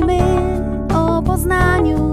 Pamiętajmy o Poznaniu.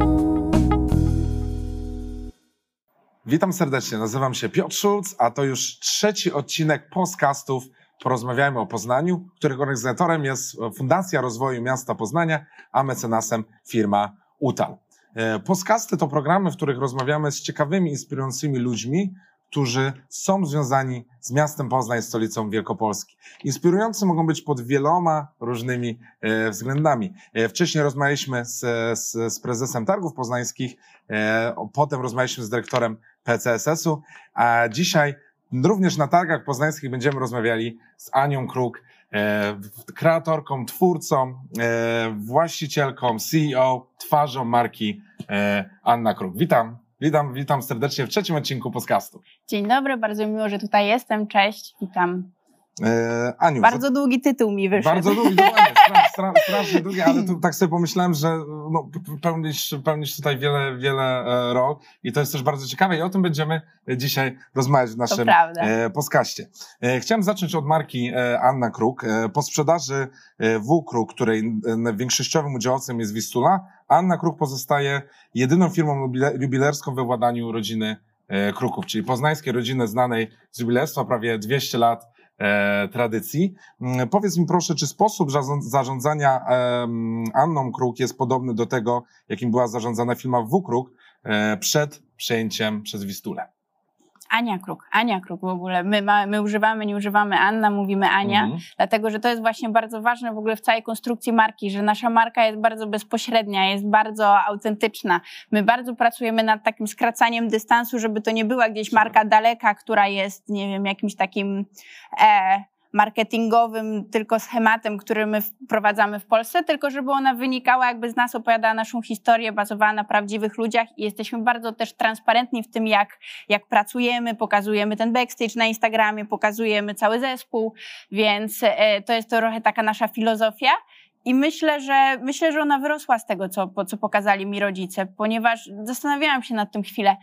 Witam serdecznie, nazywam się Piotr Szulc, a to już trzeci odcinek podcastów Porozmawiajmy o Poznaniu, których organizatorem jest Fundacja Rozwoju Miasta Poznania, a mecenasem firma UTAL. E, Podcasty to programy, w których rozmawiamy z ciekawymi, inspirującymi ludźmi, którzy są związani z miastem Poznań, stolicą Wielkopolski. Inspirujący mogą być pod wieloma różnymi e, względami. E, Wcześniej rozmawialiśmy z, z, z prezesem targów poznańskich, e, potem rozmawialiśmy z dyrektorem PCSS-u, a dzisiaj również na targach poznańskich będziemy rozmawiali z Anią Kruk, e, kreatorką, twórcą, e, właścicielką, CEO, twarzą marki e, Anna Kruk. Witam. Witam, witam serdecznie w trzecim odcinku podcastu. Dzień dobry, bardzo miło, że tutaj jestem. Cześć, witam. E, Aniu, Bardzo długi tytuł mi wyszedł. Bardzo długi, dokładnie, stra, stra, strasznie długi, ale tu tak sobie pomyślałem, że no, pełnisz, pełnisz tutaj wiele, wiele e, rol i to jest też bardzo ciekawe i o tym będziemy dzisiaj rozmawiać w naszym e, podcaście. E, chciałem zacząć od marki e, Anna Kruk. E, po sprzedaży W Kruk, której większościowym udziałowcem jest Wistula, Anna Kruk pozostaje jedyną firmą jubile- jubilerską we władaniu rodziny e, Kruków, czyli poznańskiej rodziny znanej z jubilerstwa prawie 200 lat e, tradycji. Mm, Powiedz mi proszę, czy sposób zarząd- zarządzania Anną Kruk jest podobny do tego, jakim była zarządzana firma W e, przed przejęciem przez Wistulę? Ania Kruk, Ania Kruk w ogóle. My, ma, my używamy, nie używamy Anna, mówimy Ania, Mhm. dlatego że to jest właśnie bardzo ważne w ogóle w całej konstrukcji marki, że nasza marka jest bardzo bezpośrednia, jest bardzo autentyczna. My bardzo pracujemy nad takim skracaniem dystansu, żeby to nie była gdzieś marka daleka, która jest, nie wiem, jakimś takim e, marketingowym tylko schematem, który my wprowadzamy w Polsce, tylko żeby ona wynikała jakby z nas, opowiadała naszą historię, bazowała na prawdziwych ludziach i jesteśmy bardzo też transparentni w tym, jak, jak pracujemy, pokazujemy ten backstage na Instagramie, pokazujemy cały zespół, więc e, to jest trochę taka nasza filozofia. I myślę, że myślę, że ona wyrosła z tego, co, co pokazali mi rodzice, ponieważ zastanawiałam się nad tym chwilę.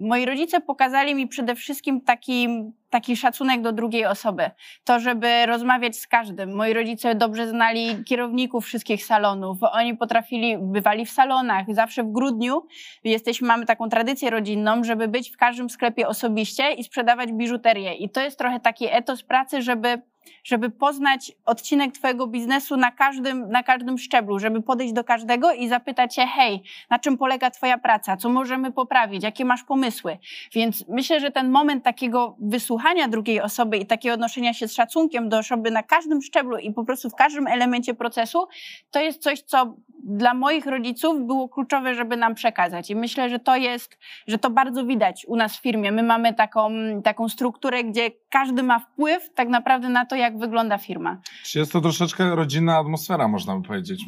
Moi rodzice pokazali mi przede wszystkim taki, taki szacunek do drugiej osoby. To, żeby rozmawiać z każdym. Moi rodzice dobrze znali kierowników wszystkich salonów. Oni potrafili, bywali w salonach. Zawsze w grudniu jesteśmy, mamy taką tradycję rodzinną, żeby być w każdym sklepie osobiście i sprzedawać biżuterię. I to jest trochę taki etos pracy, żeby żeby poznać odcinek Twojego biznesu na każdym, na każdym szczeblu, żeby podejść do każdego i zapytać się, hej, na czym polega Twoja praca, co możemy poprawić, jakie masz pomysły. Więc myślę, że ten moment takiego wysłuchania drugiej osoby i takiego odnoszenia się z szacunkiem do osoby na każdym szczeblu i po prostu w każdym elemencie procesu, to jest coś, co dla moich rodziców było kluczowe, żeby nam przekazać. I myślę, że to jest, że to bardzo widać u nas w firmie. My mamy taką, taką strukturę, gdzie każdy ma wpływ tak naprawdę na to, jak wygląda firma. Czy jest to troszeczkę rodzinna atmosfera, można by powiedzieć,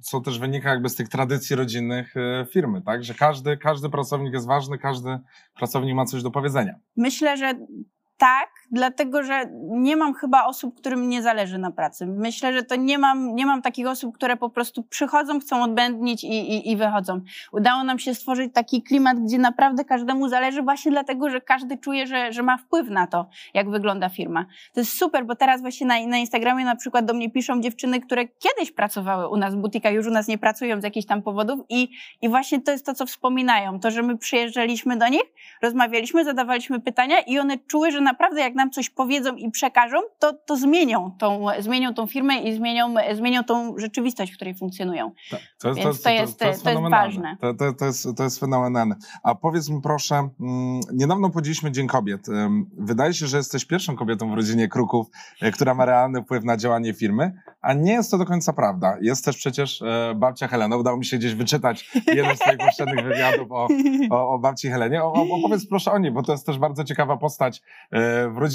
co też wynika jakby z tych tradycji rodzinnych e, firmy, tak? Że każdy, każdy pracownik jest ważny, każdy pracownik ma coś do powiedzenia. Myślę, że tak, dlatego że nie mam chyba osób, którym nie zależy na pracy. Myślę, że to nie mam, nie mam takich osób, które po prostu przychodzą, chcą odbędnić i, i, i wychodzą. Udało nam się stworzyć taki klimat, gdzie naprawdę każdemu zależy, właśnie dlatego, że każdy czuje, że, że ma wpływ na to, jak wygląda firma. To jest super, bo teraz właśnie na, na Instagramie na przykład do mnie piszą dziewczyny, które kiedyś pracowały u nas w butikach, już u nas nie pracują z jakichś tam powodów i, i właśnie to jest to, co wspominają. To, że my przyjeżdżaliśmy do nich, rozmawialiśmy, zadawaliśmy pytania i one czuły, że naprawdę jak nam coś powiedzą i przekażą, to, to zmienią, tą, zmienią tą firmę i zmienią, zmienią tą rzeczywistość, w której funkcjonują. Tak, to jest, Więc to jest- to jest fenomenalne. ważne. To, to, to, jest, to jest fenomenalne. A powiedz mi proszę, mm, niedawno powiedzieliśmy Dzień Kobiet. Wydaje się, że jesteś pierwszą kobietą w rodzinie Kruków, e, która ma realny wpływ na działanie firmy, a nie jest to do końca prawda. Jest też przecież e, babcia Helena. Udało mi się gdzieś wyczytać jeden z twoich poprzednich wywiadów o, o, o babci Helenie. O, o, opowiedz proszę o niej, bo to jest też bardzo ciekawa postać e, w rodzinie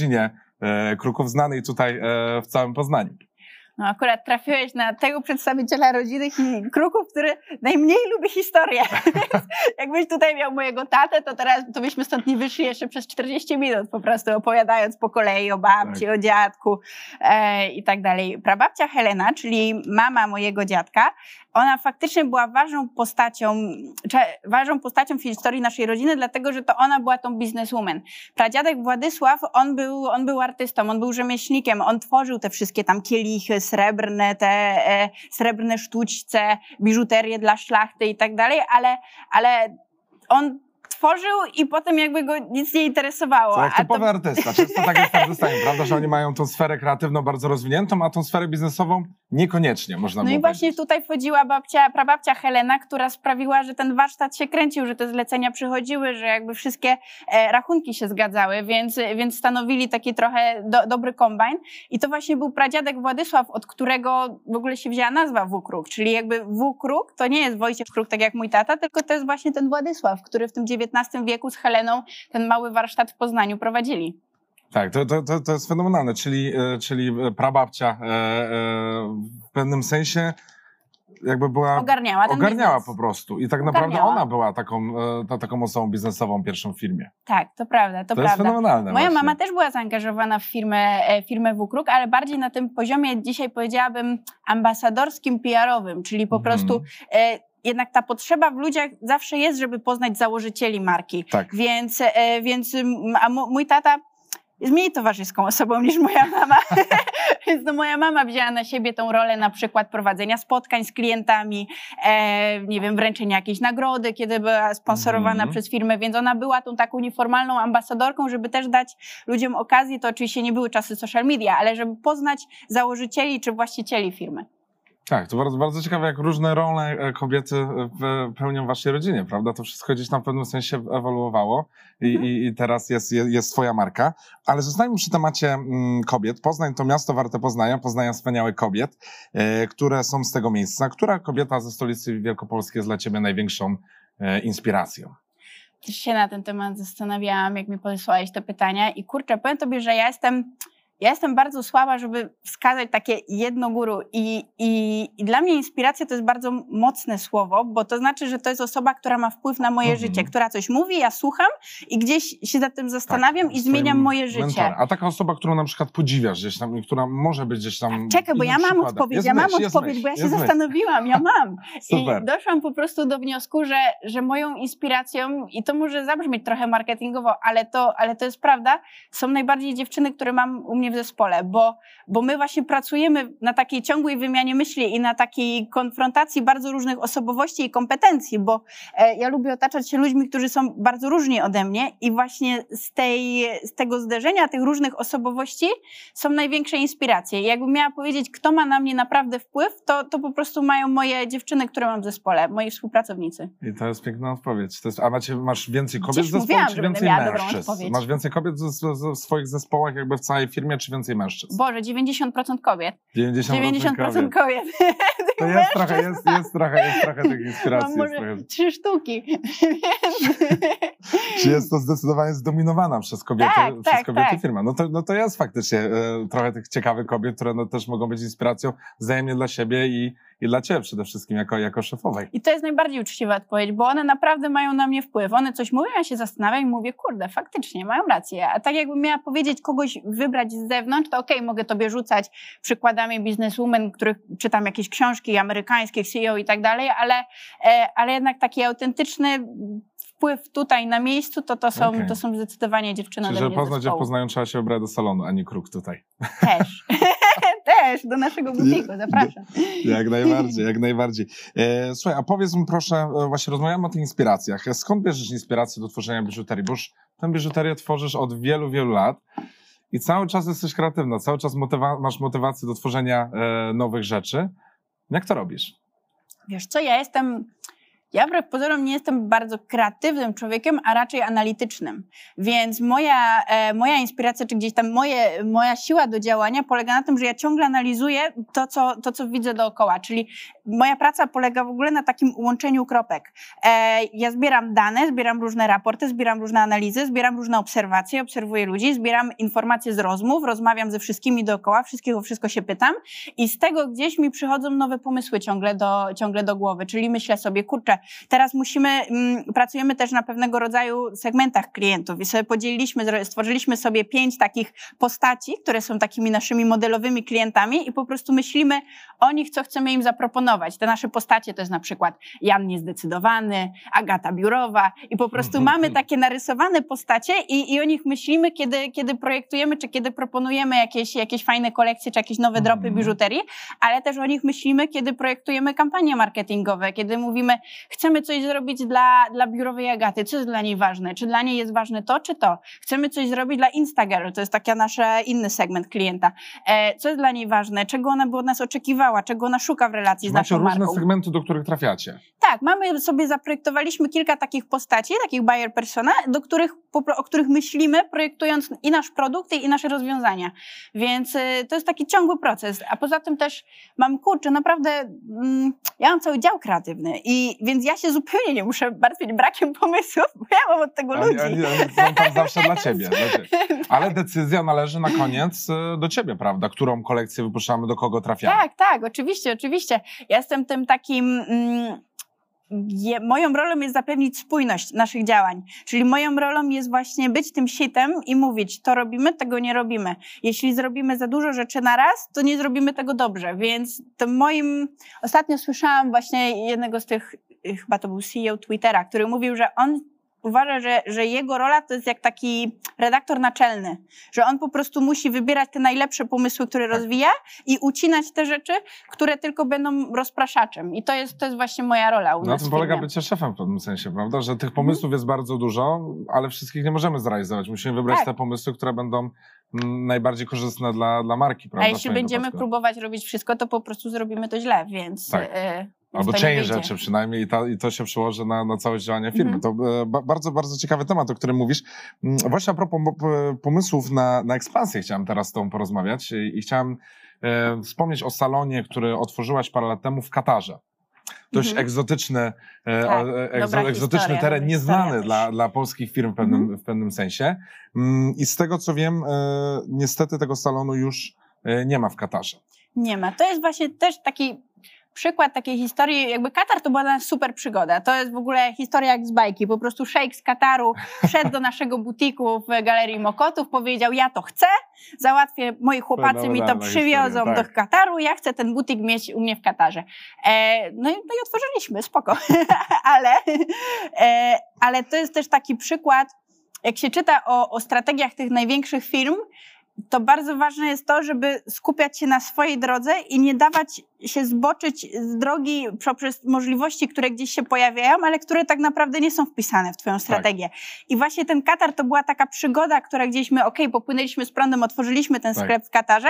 e, Kruków, znanej tutaj e, w całym Poznaniu. No akurat trafiłeś na tego przedstawiciela rodziny Kruków, który najmniej lubi historię. Jakbyś tutaj miał mojego tatę, to teraz to byśmy stąd nie wyszli jeszcze przez 40 minut, po prostu opowiadając po kolei o babci, o dziadku e, i tak dalej. Prababcia Helena, czyli mama mojego dziadka, ona faktycznie była ważną postacią, ważną postacią w historii naszej rodziny, dlatego że to ona była tą bizneswoman. Pradziadek Władysław, on był, on był artystą, on był rzemieślnikiem, on tworzył te wszystkie tam kielichy, srebrne, te e, srebrne sztućce, biżuterię dla szlachty i tak dalej, ale, ale on tworzył i potem jakby go nic nie interesowało. To jak A to- typowy artysta. Często tak jest z artystami, prawda, że oni mają tą sferę kreatywną bardzo rozwiniętą, a tą sferę biznesową niekoniecznie, można No i właśnie powiedzieć. tutaj wchodziła babcia, prababcia Helena, która sprawiła, że ten warsztat się kręcił, że te zlecenia przychodziły, że jakby wszystkie e, rachunki się zgadzały, więc, więc stanowili taki trochę do, dobry kombajn. I to właśnie był pradziadek Władysław, od którego w ogóle się wzięła nazwa W-Kruk, czyli jakby W-Kruk to nie jest Wojciech Kruk, tak jak mój tata, tylko to jest właśnie ten Władysław, który w tym XIX wieku z Heleną ten mały warsztat w Poznaniu prowadzili. Tak, to, to, to, jest fenomenalne, czyli, e, czyli prababcia e, e, w pewnym sensie jakby była... Ogarniała ten Ogarniała biznes. po prostu i tak naprawdę Ogarniała. ona była taką, ta, taką osobą biznesową pierwszą w firmie. Tak, to prawda, to, To, jest prawda. fenomenalne Moja właśnie. mama też była zaangażowana w firmę, firmę WKRUK, ale bardziej na tym poziomie, dzisiaj powiedziałabym, ambasadorskim, PR-owym, czyli po Mhm. prostu e, jednak ta potrzeba w ludziach zawsze jest, żeby poznać założycieli marki. Tak. Więc, e, więc a mój tata jest mniej towarzyską osobą niż moja mama. Więc no moja mama wzięła na siebie tą rolę na przykład prowadzenia spotkań z klientami, e, nie wiem, wręczenia jakiejś nagrody, kiedy była sponsorowana Mhm. przez firmę, więc ona była tą taką nieformalną ambasadorką, żeby też dać ludziom okazję, to oczywiście nie były czasy social media, ale żeby poznać założycieli czy właścicieli firmy. Tak, to bardzo, bardzo ciekawe, jak różne role e, kobiety e, pełnią w waszej rodzinie, prawda? To wszystko gdzieś tam w pewnym sensie ewoluowało i, i, teraz jest, jest, jest twoja marka. Ale zostańmy przy temacie mm, kobiet. Poznań to miasto warte poznania, poznają wspaniałych kobiet, e, które są z tego miejsca. Która kobieta ze stolicy Wielkopolskiej jest dla ciebie największą inspiracją? Też się na ten temat zastanawiałam, jak mi podesłałeś te pytania i kurczę, powiem tobie, że ja jestem, ja jestem bardzo słaba, żeby wskazać takie jedno guru i, i, i dla mnie inspiracja to jest bardzo mocne słowo, bo to znaczy, że to jest osoba, która ma wpływ na moje Mhm. życie, która coś mówi, ja słucham i gdzieś się nad tym zastanawiam Tak, i zmieniam moje życie. mentorem. A taka osoba, którą na przykład podziwiasz gdzieś tam i która może być gdzieś tam. Czekaj, bo ja mam odpowiedź, Jest ja mam myśl, odpowiedź, myśl, bo ja się myśl. zastanowiłam, ja mam. I doszłam po prostu do wniosku, że, że moją inspiracją, i to może zabrzmieć trochę marketingowo, ale to, ale to jest prawda, są najbardziej dziewczyny, które mam u mnie w zespole, bo, bo my właśnie pracujemy na takiej ciągłej wymianie myśli i na takiej konfrontacji bardzo różnych osobowości i kompetencji, bo e, ja lubię otaczać się ludźmi, którzy są bardzo różni ode mnie i właśnie z, tej, z tego zderzenia tych różnych osobowości są największe inspiracje. I jakbym miała powiedzieć, kto ma na mnie naprawdę wpływ, to, to po prostu mają moje dziewczyny, które mam w zespole, moi współpracownicy. I to jest piękna odpowiedź. Jest, a macie, masz więcej kobiet Gdzieś w zespole, mówiłam, czy więcej mężczyzn? Masz więcej kobiet z, z, w swoich zespołach jakby w całej firmie, czy więcej mężczyzn? Boże, 90% kobiet. 90%, 90% kobiet. kobiet. To jest trochę, jest, jest trochę, jest trochę tych inspiracji. Mam Jest trochę, trzy sztuki. czy jest to zdecydowanie zdominowana przez kobiety, Tak, przez tak, kobiety tak. firma. No to, no to jest faktycznie e, trochę tych ciekawych kobiet, które no, też mogą być inspiracją wzajemnie dla siebie i, i dla ciebie przede wszystkim jako, jako szefowej. I to jest najbardziej uczciwa odpowiedź, bo one naprawdę mają na mnie wpływ. One coś mówią, ja się zastanawiam i mówię, kurde, faktycznie, mają rację. A tak jakbym miała powiedzieć kogoś wybrać z zewnątrz, to okej, mogę tobie rzucać przykładami bizneswomen, których czytam jakieś książki amerykańskie, CEO i tak dalej, ale, e, ale jednak taki autentyczny wpływ tutaj na miejscu, to to są, Okej. to są zdecydowanie dziewczyny Czyli, że poznać zespołu. Poznaniu trzeba się ubrać do salonu, a nie kruk tutaj. Też. Też, do naszego butiku, zapraszam. Jak najbardziej, jak najbardziej. E, słuchaj, a powiedz mi proszę, e, właśnie rozmawiamy o tych inspiracjach. Skąd bierzesz inspirację do tworzenia biżuterii? Bo już tę biżuterię tworzysz od wielu, wielu lat i cały czas jesteś kreatywna, cały czas motywa- masz motywację do tworzenia e, nowych rzeczy. Jak to robisz? Wiesz co, ja jestem, ja wbrew pozorom nie jestem bardzo kreatywnym człowiekiem, a raczej analitycznym. Więc moja, e, moja inspiracja, czy gdzieś tam moje, moja siła do działania polega na tym, że ja ciągle analizuję to co, to, co widzę dookoła. Czyli moja praca polega w ogóle na takim łączeniu kropek. E, ja zbieram dane, zbieram różne raporty, zbieram różne analizy, zbieram różne obserwacje, obserwuję ludzi, zbieram informacje z rozmów, rozmawiam ze wszystkimi dookoła, wszystkiego wszystko się pytam i z tego gdzieś mi przychodzą nowe pomysły ciągle do, ciągle do głowy. Czyli myślę sobie, kurczę, Teraz musimy, mm, pracujemy też na pewnego rodzaju segmentach klientów i sobie podzieliliśmy, stworzyliśmy sobie pięć takich postaci, które są takimi naszymi modelowymi klientami i po prostu myślimy o nich, co chcemy im zaproponować. Te nasze postacie to jest na przykład Jan Niezdecydowany, Agata Biurowa i po prostu mamy takie narysowane postacie i, i o nich myślimy, kiedy, kiedy projektujemy, czy kiedy proponujemy jakieś, jakieś fajne kolekcje, czy jakieś nowe dropy Mhm. biżuterii, ale też o nich myślimy, kiedy projektujemy kampanie marketingowe, kiedy mówimy, chcemy coś zrobić dla, dla biurowej Agaty, co jest dla niej ważne, czy dla niej jest ważne to, czy to. Chcemy coś zrobić dla Instagirl, to jest taki nasz inny segment klienta. E, co jest dla niej ważne, czego ona by od nas oczekiwała, czego ona szuka w relacji z Macie naszą różne marką. segmenty, do których trafiacie. Tak, mamy sobie, zaprojektowaliśmy kilka takich postaci, takich buyer persona, do których, o których myślimy, projektując i nasz produkt, i nasze rozwiązania. Więc y, to jest taki ciągły proces. A poza tym też mam, kurczę, naprawdę, mm, ja mam cały dział kreatywny i więc ja się zupełnie nie muszę martwić brakiem pomysłów, bo ja mam od tego ludzi. Oni, są tam zawsze dla ciebie. Ciebie. Ale decyzja należy na koniec y, do ciebie, prawda? Którą kolekcję wypuszczamy, do kogo trafiamy. Tak, tak, oczywiście, oczywiście. Ja jestem tym takim. Mm, je, moją rolą jest zapewnić spójność naszych działań. Czyli moją rolą jest właśnie być tym sitem i mówić, to robimy, tego nie robimy. Jeśli zrobimy za dużo rzeczy na raz, to nie zrobimy tego dobrze. Więc to moim. Ostatnio słyszałam właśnie jednego z tych, chyba to był CEO Twittera, który mówił, że on uważa, że, że jego rola to jest jak taki redaktor naczelny, że on po prostu musi wybierać te najlepsze pomysły, które Tak. rozwija i ucinać te rzeczy, które tylko będą rozpraszaczem. I to jest, to jest właśnie moja rola u Na nas tym polega bycie szefem w pewnym sensie, prawda? Że tych pomysłów jest bardzo dużo, ale wszystkich nie możemy zrealizować. Musimy wybrać Tak. te pomysły, które będą mm, najbardziej korzystne dla, dla marki, prawda? A jeśli będziemy wypadku. próbować robić wszystko, to po prostu zrobimy to źle, więc... Tak. y, więc Albo część rzeczy przynajmniej i, ta, i to się przełoży na, na całość działania firmy. Mhm. To e, ba, bardzo, bardzo ciekawy temat, o którym mówisz. Mm, Właśnie a propos pomysłów na, na ekspansję chciałem teraz z tobą porozmawiać i, i chciałem e, wspomnieć o salonie, który otworzyłaś parę lat temu w Katarze. Dość Mhm. egzotyczny, e, Tak, e, egzo, egzotyczny historia, teren, dobra nieznany dla, dla polskich firm w pewnym, Mhm. w pewnym sensie. Mm, I z tego co wiem, e, niestety tego salonu już e, nie ma w Katarze. Nie ma. To jest właśnie też taki przykład takiej historii, jakby Katar to była dla nas super przygoda. To jest w ogóle historia jak z bajki. Po prostu szejk z Kataru wszedł do naszego butiku w Galerii Mokotów, powiedział ja to chcę, załatwię, moi chłopacy mi to przywiozą historia, do tak. Kataru, ja chcę ten butik mieć u mnie w Katarze. E, no, i, no i otworzyliśmy, spoko. ale, e, ale to jest też taki przykład, jak się czyta o, o strategiach tych największych firm, to bardzo ważne jest to, żeby skupiać się na swojej drodze i nie dawać się zboczyć z drogi poprzez możliwości, które gdzieś się pojawiają, ale które tak naprawdę nie są wpisane w twoją strategię. I właśnie ten Katar to była taka przygoda, która gdzieś my, okej, popłynęliśmy z prądem, otworzyliśmy ten Tak. sklep w Katarze,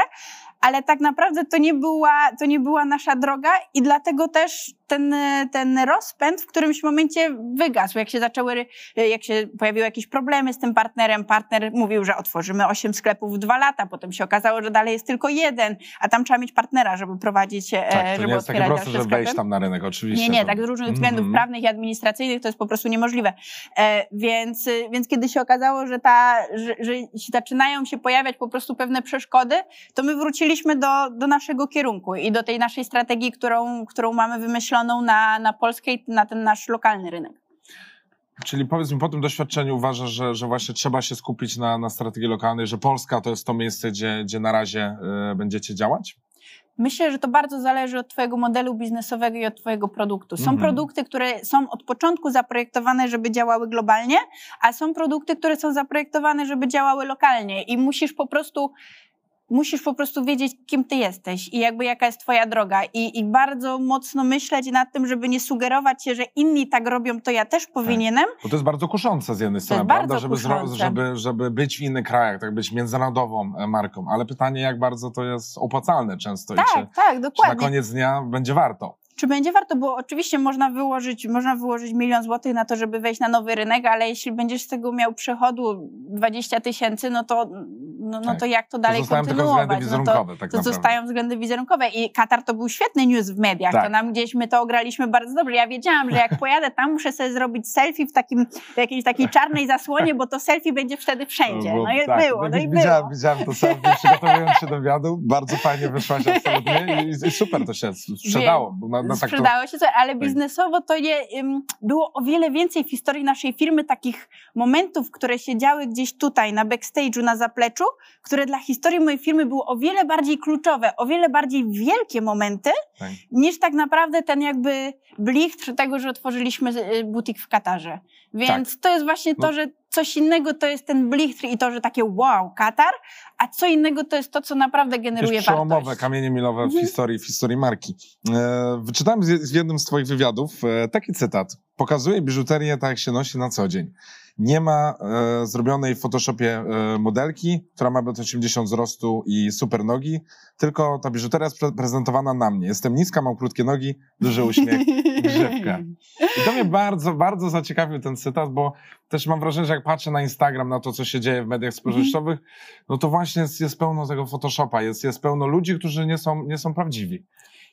ale tak naprawdę to nie była, to nie była nasza droga i dlatego też ten, ten rozpęd w którymś momencie wygasł. Jak się zaczęły, jak się pojawiły jakieś problemy z tym partnerem, partner mówił, że otworzymy osiem sklepów w dwa lata, potem się okazało, że dalej jest tylko jeden, a tam trzeba mieć partnera, żeby prowadzić, e, Tak, to żeby nie jest takie proste, sklepy. wejść tam na rynek, oczywiście. Nie, nie, to- tak z różnych względów Mhm. prawnych i administracyjnych to jest po prostu niemożliwe. E, więc, więc kiedy się okazało, że, ta, że, że zaczynają się pojawiać po prostu pewne przeszkody, to my wróciliśmy do, do naszego kierunku i do tej naszej strategii, którą, którą mamy wymyśloną na, na Polskę i na ten nasz lokalny rynek. Czyli powiedz mi, po tym doświadczeniu uważasz, że, że właśnie trzeba się skupić na, na strategii lokalnej, że Polska to jest to miejsce, gdzie, gdzie na razie y, będziecie działać? Myślę, że to bardzo zależy od Twojego modelu biznesowego i od Twojego produktu. Są Mhm. produkty, które są od początku zaprojektowane, żeby działały globalnie, a są produkty, które są zaprojektowane, żeby działały lokalnie i musisz po prostu. Musisz po prostu wiedzieć, kim ty jesteś i jakby jaka jest twoja droga i, i bardzo mocno myśleć nad tym, żeby nie sugerować się, że inni tak robią, to ja też powinienem. Bo to jest bardzo kuszące z jednej strony, prawda? Żeby, żeby, żeby być w innych krajach, tak być międzynarodową e, marką. Ale pytanie, jak bardzo to jest opłacalne często i czy, Tak, tak, czy na dokładnie. koniec dnia będzie warto. Czy będzie warto? Bo oczywiście można wyłożyć, można wyłożyć milion złotych na to, żeby wejść na nowy rynek, ale jeśli będziesz z tego miał przychodu 20 tysięcy, no to, no, no Tak. to jak to To dalej tylko kontynuować? No to, tak to zostają względy wizerunkowe. I Katar to był świetny news w mediach. Tak. To nam gdzieś my to ograliśmy bardzo dobrze. Ja wiedziałam, że jak pojadę tam, muszę sobie zrobić selfie w, takim, w jakiejś takiej czarnej zasłonie, bo to selfie będzie wtedy wszędzie. Było- No i tak, było, no i widziałem, było. Widziałem to selfie, przygotowując się do wywiadu. Bardzo fajnie wyszłaś absolutnie i, i super to się sprzedało. Bo na, prawda? Tak to, Sprzedało się, słuchaj, ale biznesowo to nie, było o wiele więcej w historii naszej firmy takich momentów, które się działy gdzieś tutaj, na backstage'u, na zapleczu, które dla historii mojej firmy były o wiele bardziej kluczowe, o wiele bardziej wielkie momenty, tak. niż tak naprawdę ten jakby blichtr tego, że otworzyliśmy y, butik w Katarze. Więc to jest właśnie to, No. że coś innego to jest ten blichtr i to, że takie wow, Katar, a co innego to jest to, co naprawdę generuje Jakieś przełomowe wartość. kamienie milowe w Mhm. historii, w historii marki. E, wyczytałem z, jednym z twoich wywiadów e, taki cytat. Pokazuje biżuterię tak, jak się nosi na co dzień. Nie ma e, zrobionej w Photoshopie e, modelki, która ma 1,80 wzrostu i super nogi, tylko ta biżuteria jest pre- prezentowana na mnie. Jestem niska, mam krótkie nogi, duży uśmiech, grzywkę. I to mnie bardzo, bardzo zaciekawił ten cytat, bo też mam wrażenie, że jak patrzę na Instagram, na to, co się dzieje w mediach społecznościowych, no to właśnie jest, jest pełno tego Photoshopa, jest, jest pełno ludzi, którzy nie są, nie są prawdziwi.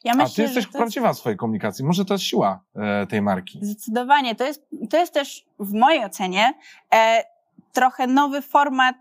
Ja A myślę, ty jesteś prawdziwa w swojej komunikacji. Może to jest siła e, tej marki. Zdecydowanie. To jest, to jest też w mojej ocenie e, trochę nowy format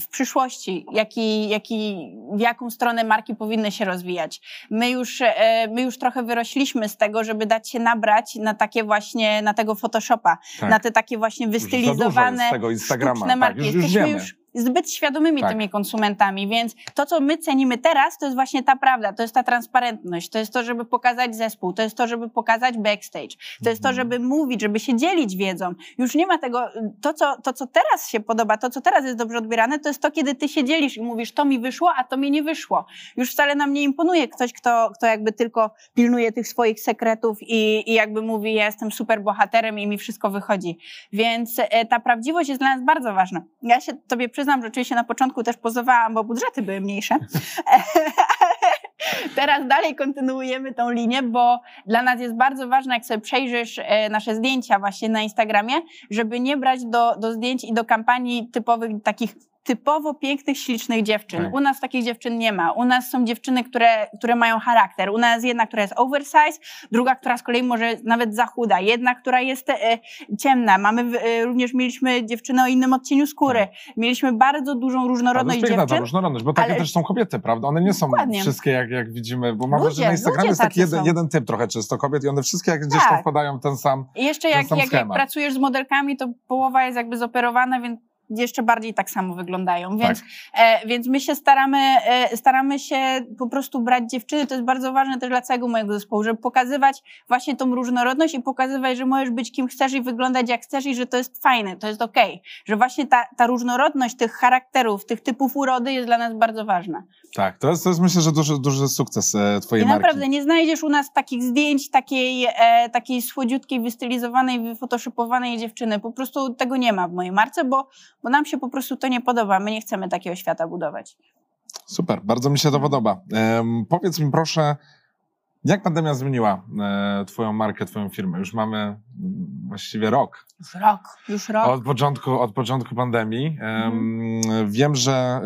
w przyszłości, jaki, jaki, w jaką stronę marki powinny się rozwijać. My już, e, my już trochę wyrośliśmy z tego, żeby dać się nabrać na takie właśnie, na tego Photoshopa, Tak. na te takie właśnie jest wystylizowane sztuczne Tak, marki. już, już Jesteśmy wiemy. już zbyt świadomymi Tak. tymi konsumentami, więc to, co my cenimy teraz, to jest właśnie ta prawda, to jest ta transparentność, to jest to, żeby pokazać zespół, to jest to, żeby pokazać backstage, to jest to, Mhm. żeby mówić, żeby się dzielić wiedzą. Już nie ma tego, to co, to, co teraz się podoba, to, co teraz jest dobrze odbierane, to jest to, kiedy ty się dzielisz i mówisz, to mi wyszło, a to mi nie wyszło. Już wcale nam nie imponuje ktoś, kto, kto jakby tylko pilnuje tych swoich sekretów i, i jakby mówi, ja jestem super bohaterem i mi wszystko wychodzi. Więc e, ta prawdziwość jest dla nas bardzo ważna. Ja się tobie przyznam, że oczywiście na początku też pozowałam, bo budżety były mniejsze. Teraz dalej kontynuujemy tą linię, bo dla nas jest bardzo ważne, jak sobie przejrzysz e, nasze zdjęcia właśnie na Instagramie, żeby nie brać do, do zdjęć i do kampanii typowych takich typowo pięknych, ślicznych dziewczyn. Tak. U nas takich dziewczyn nie ma. U nas są dziewczyny, które, które mają charakter. U nas jedna, która jest oversize, druga, która z kolei może nawet za chuda, jedna, która jest e, ciemna. Mamy e, również mieliśmy dziewczynę o innym odcieniu skóry. Mieliśmy bardzo dużą Ale to różnorodność jest piękna ta dziewczyn. różnorodność, bo takie ale- też są kobiety, prawda? One nie są Dokładnie. wszystkie jak, jak widzimy, bo mam wrażenie, że na Instagramie jest taki jeden, jeden typ trochę czysto kobiet i one wszystkie jak gdzieś Tak. tam wpadają ten sam. I jeszcze ten jak, sam jak, jak pracujesz z modelkami, to połowa jest jakby zoperowana, więc jeszcze bardziej tak samo wyglądają. Więc, e, więc my się staramy, e, staramy się po prostu brać dziewczyny. To jest bardzo ważne też dla całego mojego zespołu, żeby pokazywać właśnie tą różnorodność i pokazywać, że możesz być kim chcesz i wyglądać jak chcesz i że to jest fajne, to jest okej. Że właśnie ta, ta różnorodność tych charakterów, tych typów urody jest dla nas bardzo ważna. Tak, to jest, to jest myślę, że duży, duży sukces e, twojej I marki. naprawdę nie znajdziesz u nas takich zdjęć, takiej, e, takiej słodziutkiej, wystylizowanej, wyfotoshopowanej dziewczyny. Po prostu tego nie ma w mojej marce, bo, bo nam się po prostu to nie podoba. My nie chcemy takiego świata budować. Super, bardzo mi się to podoba. Em, powiedz mi proszę, jak pandemia zmieniła e, twoją markę, twoją firmę? Już mamy właściwie rok. Już rok, już rok. Od początku, od początku pandemii. Em, Wiem, że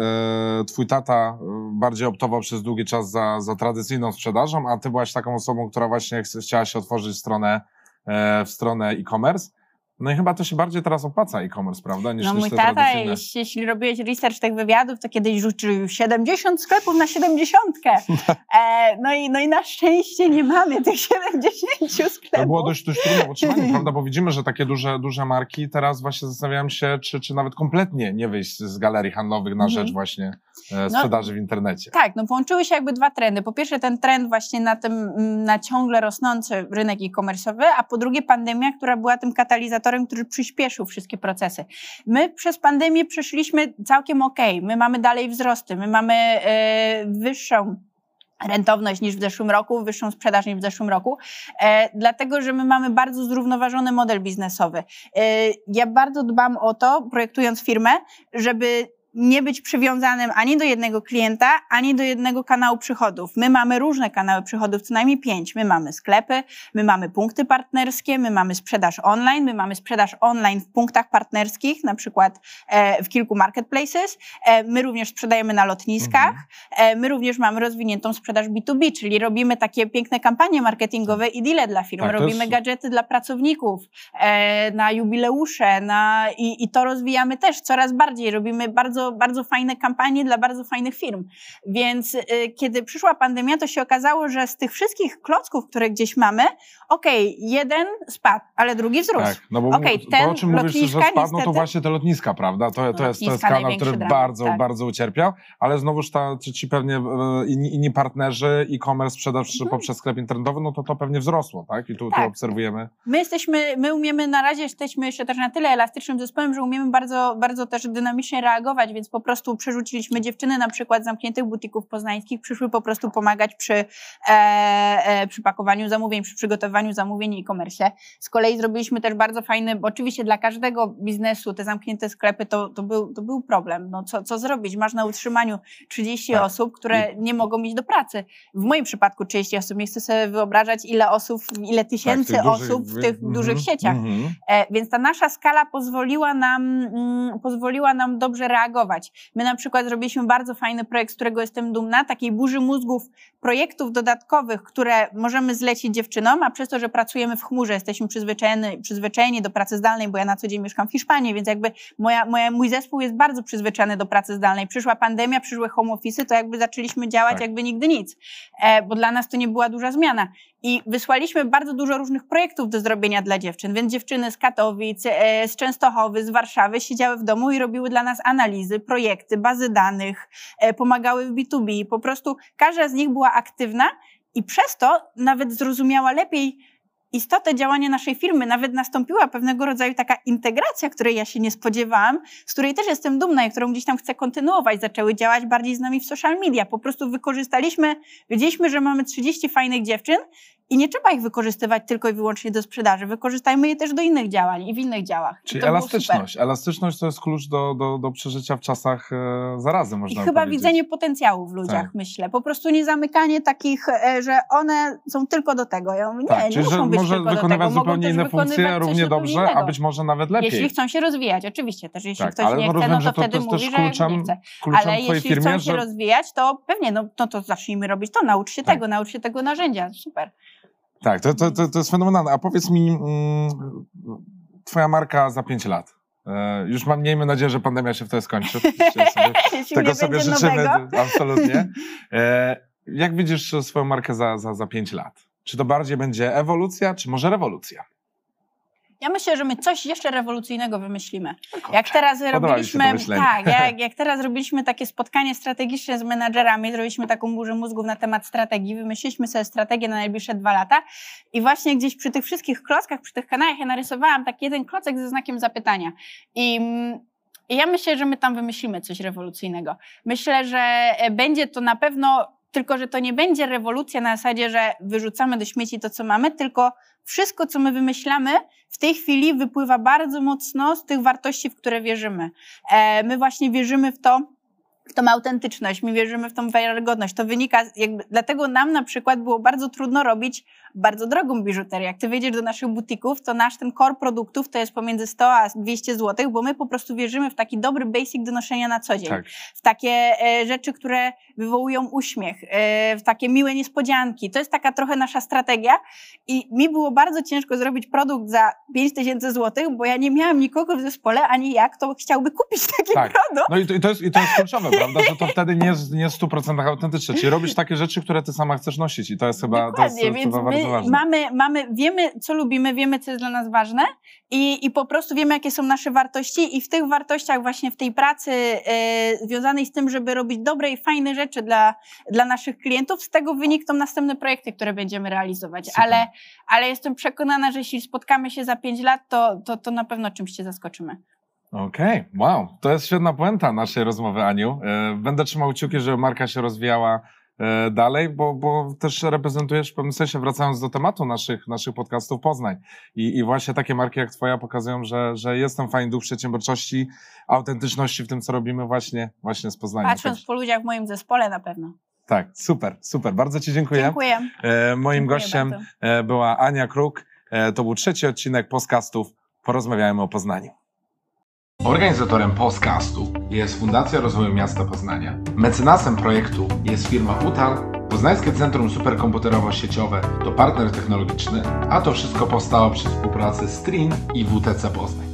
e, twój tata e, bardziej optował przez długi czas za, za tradycyjną sprzedażą, a ty byłaś taką osobą, która właśnie ch- chciała się otworzyć stronę, e, w stronę e-commerce. No i chyba to się bardziej teraz opłaca e-commerce, prawda? Niż, No niż mój tata, tradycyjne. jeśli, jeśli robiłeś research tych wywiadów, to kiedyś rzucił 70 sklepów na 70. E, no, i, no i na szczęście nie mamy tych 70 sklepów. To było dość, dość trudne w utrzymaniu, prawda? Bo widzimy, że takie duże, duże marki teraz właśnie zastanawiają się, czy, czy nawet kompletnie nie wyjść z galerii handlowych na Mhm. rzecz właśnie e, sprzedaży w internecie. Tak, no połączyły się jakby dwa trendy. Po pierwsze ten trend właśnie na tym, na ciągle rosnący rynek e-commerce'owy, a po drugie pandemia, która była tym katalizatorem, który przyspieszył wszystkie procesy. My przez pandemię przeszliśmy całkiem okej. My mamy dalej wzrosty, my mamy e, wyższą rentowność niż w zeszłym roku, wyższą sprzedaż niż w zeszłym roku, e, dlatego, że my mamy bardzo zrównoważony model biznesowy. E, ja bardzo dbam o to, projektując firmę, żeby nie być przywiązanym ani do jednego klienta, ani do jednego kanału przychodów. My mamy różne kanały przychodów, co najmniej pięć. My mamy sklepy, my mamy punkty partnerskie, my mamy sprzedaż online, my mamy sprzedaż online w punktach partnerskich, na przykład e, w kilku marketplaces. E, my również sprzedajemy na lotniskach. E, My również mamy rozwiniętą sprzedaż B2B, czyli robimy takie piękne kampanie marketingowe i deale dla firm. Tak, robimy jest- gadżety dla pracowników, na jubileusze, na, i, i to rozwijamy też coraz bardziej. Robimy bardzo bardzo, bardzo fajne kampanie dla bardzo fajnych firm. Więc y, kiedy przyszła pandemia, to się okazało, że z tych wszystkich klocków, które gdzieś mamy, okej, jeden spadł, ale drugi wzrósł. Tak, no bo to, ten o czym mówisz, że spadną, to niestety- właśnie te lotniska, prawda? To, to, jest, to jest kanał, największy który dramat, bardzo, tak. bardzo ucierpiał, ale znowuż ta, ci, ci pewnie e, inni, inni partnerzy, e-commerce, sprzedaż Mhm. poprzez sklep internetowy, no to to pewnie wzrosło, tak? I tu, tu Tak. obserwujemy. My jesteśmy, my umiemy na razie jesteśmy jeszcze też na tyle elastycznym zespołem, że umiemy bardzo, bardzo też dynamicznie reagować, więc po prostu przerzuciliśmy dziewczyny na przykład z zamkniętych butików poznańskich, przyszły po prostu pomagać przy, e, e, przy pakowaniu zamówień, przy przygotowaniu zamówień i e-commerce. Z kolei zrobiliśmy też bardzo fajny, bo oczywiście dla każdego biznesu te zamknięte sklepy to, to, był, to był problem. No co, co zrobić? Masz na utrzymaniu 30 Tak. osób, które nie mogą iść do pracy. W moim przypadku 30 osób. Nie chcę sobie wyobrażać, ile osób, ile tysięcy Tak, tych dużych- osób w tych mhm, dużych sieciach. mhm. E, Więc ta nasza skala pozwoliła nam, mm, pozwoliła nam dobrze reagować. My na przykład zrobiliśmy bardzo fajny projekt, z którego jestem dumna, takiej burzy mózgów, projektów dodatkowych, które możemy zlecić dziewczynom, a przez to, że pracujemy w chmurze, jesteśmy przyzwyczajeni, przyzwyczajeni do pracy zdalnej, bo ja na co dzień mieszkam w Hiszpanii, więc jakby moja, moja, mój zespół jest bardzo przyzwyczajony do pracy zdalnej. Przyszła pandemia, przyszły home office'y, to jakby zaczęliśmy działać Tak. jakby nigdy nic, e, bo dla nas to nie była duża zmiana. I wysłaliśmy bardzo dużo różnych projektów do zrobienia dla dziewczyn, więc dziewczyny z Katowic, e, z Częstochowy, z Warszawy siedziały w domu i robiły dla nas analizy, projekty, bazy danych, e, pomagały w B2B. Po prostu każda z nich była aktywna i przez to nawet zrozumiała lepiej istotę działania naszej firmy. Nawet nastąpiła pewnego rodzaju taka integracja, której ja się nie spodziewałam, z której też jestem dumna i którą gdzieś tam chcę kontynuować. Zaczęły działać bardziej z nami w social media. Po prostu wykorzystaliśmy, wiedzieliśmy, że mamy 30 fajnych dziewczyn i nie trzeba ich wykorzystywać tylko i wyłącznie do sprzedaży. Wykorzystajmy je też do innych działań i w innych działach. I Czyli elastyczność. Elastyczność to jest klucz do, do, do przeżycia w czasach e, zarazy, I można chyba powiedzieć. widzenie potencjału w ludziach, Tak. myślę. Po prostu nie zamykanie takich, e, że one są tylko do tego. Ja mówię, nie, Tak, nie że muszą być może wykonywać zupełnie inne funkcje równie dobrze, innego. a być może nawet lepiej. Jeśli chcą się rozwijać, oczywiście też. Jeśli Tak, ktoś ale nie chce, rozumiem, no to to- wtedy mówi, że nie kluczem- chce. Kluczem Ale jeśli firmie, chcą się że rozwijać, to pewnie, no, no to zacznijmy robić to, naucz się Tak. tego, naucz się tego narzędzia. Super. Tak, to, to, to, jest fenomenalne. A powiedz mi, mm, twoja marka za 5 lat. E, już mam, miejmy nadzieję, że pandemia się w to skończy. Sobie, tego nie sobie życzymy, nowego. absolutnie. E, jak widzisz swoją markę za, za, za 5 lat? Czy to bardziej będzie ewolucja, czy może rewolucja? Ja myślę, że my coś jeszcze rewolucyjnego wymyślimy. Kurczę, Jak teraz robiliśmy, tak, jak, jak teraz robiliśmy takie spotkanie strategiczne z menadżerami, zrobiliśmy taką burzę mózgów na temat strategii, wymyśliliśmy sobie strategię na najbliższe dwa lata i właśnie gdzieś przy tych wszystkich klockach, przy tych kanałach ja narysowałam taki jeden klocek ze znakiem zapytania i mm, ja myślę, że my tam wymyślimy coś rewolucyjnego. Myślę, że e, będzie to na pewno, tylko że to nie będzie rewolucja na zasadzie, że wyrzucamy do śmieci to, co mamy, tylko wszystko, co my wymyślamy, w tej chwili wypływa bardzo mocno z tych wartości, w które wierzymy. E, my właśnie wierzymy w to, w tą autentyczność, my wierzymy w tą wiarygodność. To wynika, jakby, dlatego nam na przykład było bardzo trudno robić bardzo drogą biżuterię. Jak ty wejdziesz do naszych butików, to nasz ten core produktów to jest pomiędzy 100 a 200 zł, bo my po prostu wierzymy w taki dobry basic do noszenia na co dzień. Tak. W takie e, rzeczy, które wywołują uśmiech, e, w takie miłe niespodzianki. To jest taka trochę nasza strategia i mi było bardzo ciężko zrobić produkt za 5000 zł, bo ja nie miałam nikogo w zespole, ani jak to chciałby kupić taki Tak. produkt. No i to, i to, jest, i to jest kluczowe, prawda? Że to wtedy nie jest, nie jest w 100% autentyczne. Czyli robisz takie rzeczy, które ty sama chcesz nosić i to jest chyba, to jest, to Dokładnie, jest więc chyba bardzo ważne. mamy, mamy, wiemy, co lubimy, wiemy, co jest dla nas ważne i, i po prostu wiemy, jakie są nasze wartości i w tych wartościach właśnie w tej pracy e, związanej z tym, żeby robić dobre i fajne rzeczy dla, dla naszych klientów, z tego wynikną następne projekty, które będziemy realizować. Super. Ale, ale jestem przekonana, że jeśli spotkamy się za pięć lat, to, to, to na pewno czymś się zaskoczymy. Okej, wow, to jest świetna puenta naszej rozmowy, Aniu. E, Będę trzymał kciuki, żeby marka się rozwijała e, dalej, bo, bo też reprezentujesz w pewnym sensie, wracając do tematu naszych, naszych podcastów, Poznań. I, I właśnie takie marki jak twoja pokazują, że, że jest ten fajny duch przedsiębiorczości, autentyczności w tym, co robimy właśnie, właśnie z Poznania. Patrząc po ludziach w moim zespole na pewno. tak, super, super. Bardzo ci dziękuję. Dziękuję. E, moim Dziękuję gościem bardzo. była Ania Kruk. To był trzeci odcinek podcastów Porozmawiajmy o Poznaniu. Organizatorem podcastu jest Fundacja Rozwoju Miasta Poznania. Mecenasem projektu jest firma UTAL, Poznańskie Centrum Superkomputerowo-Sieciowe to partner technologiczny, a to wszystko powstało przy współpracy z TRIN i WTC Poznań.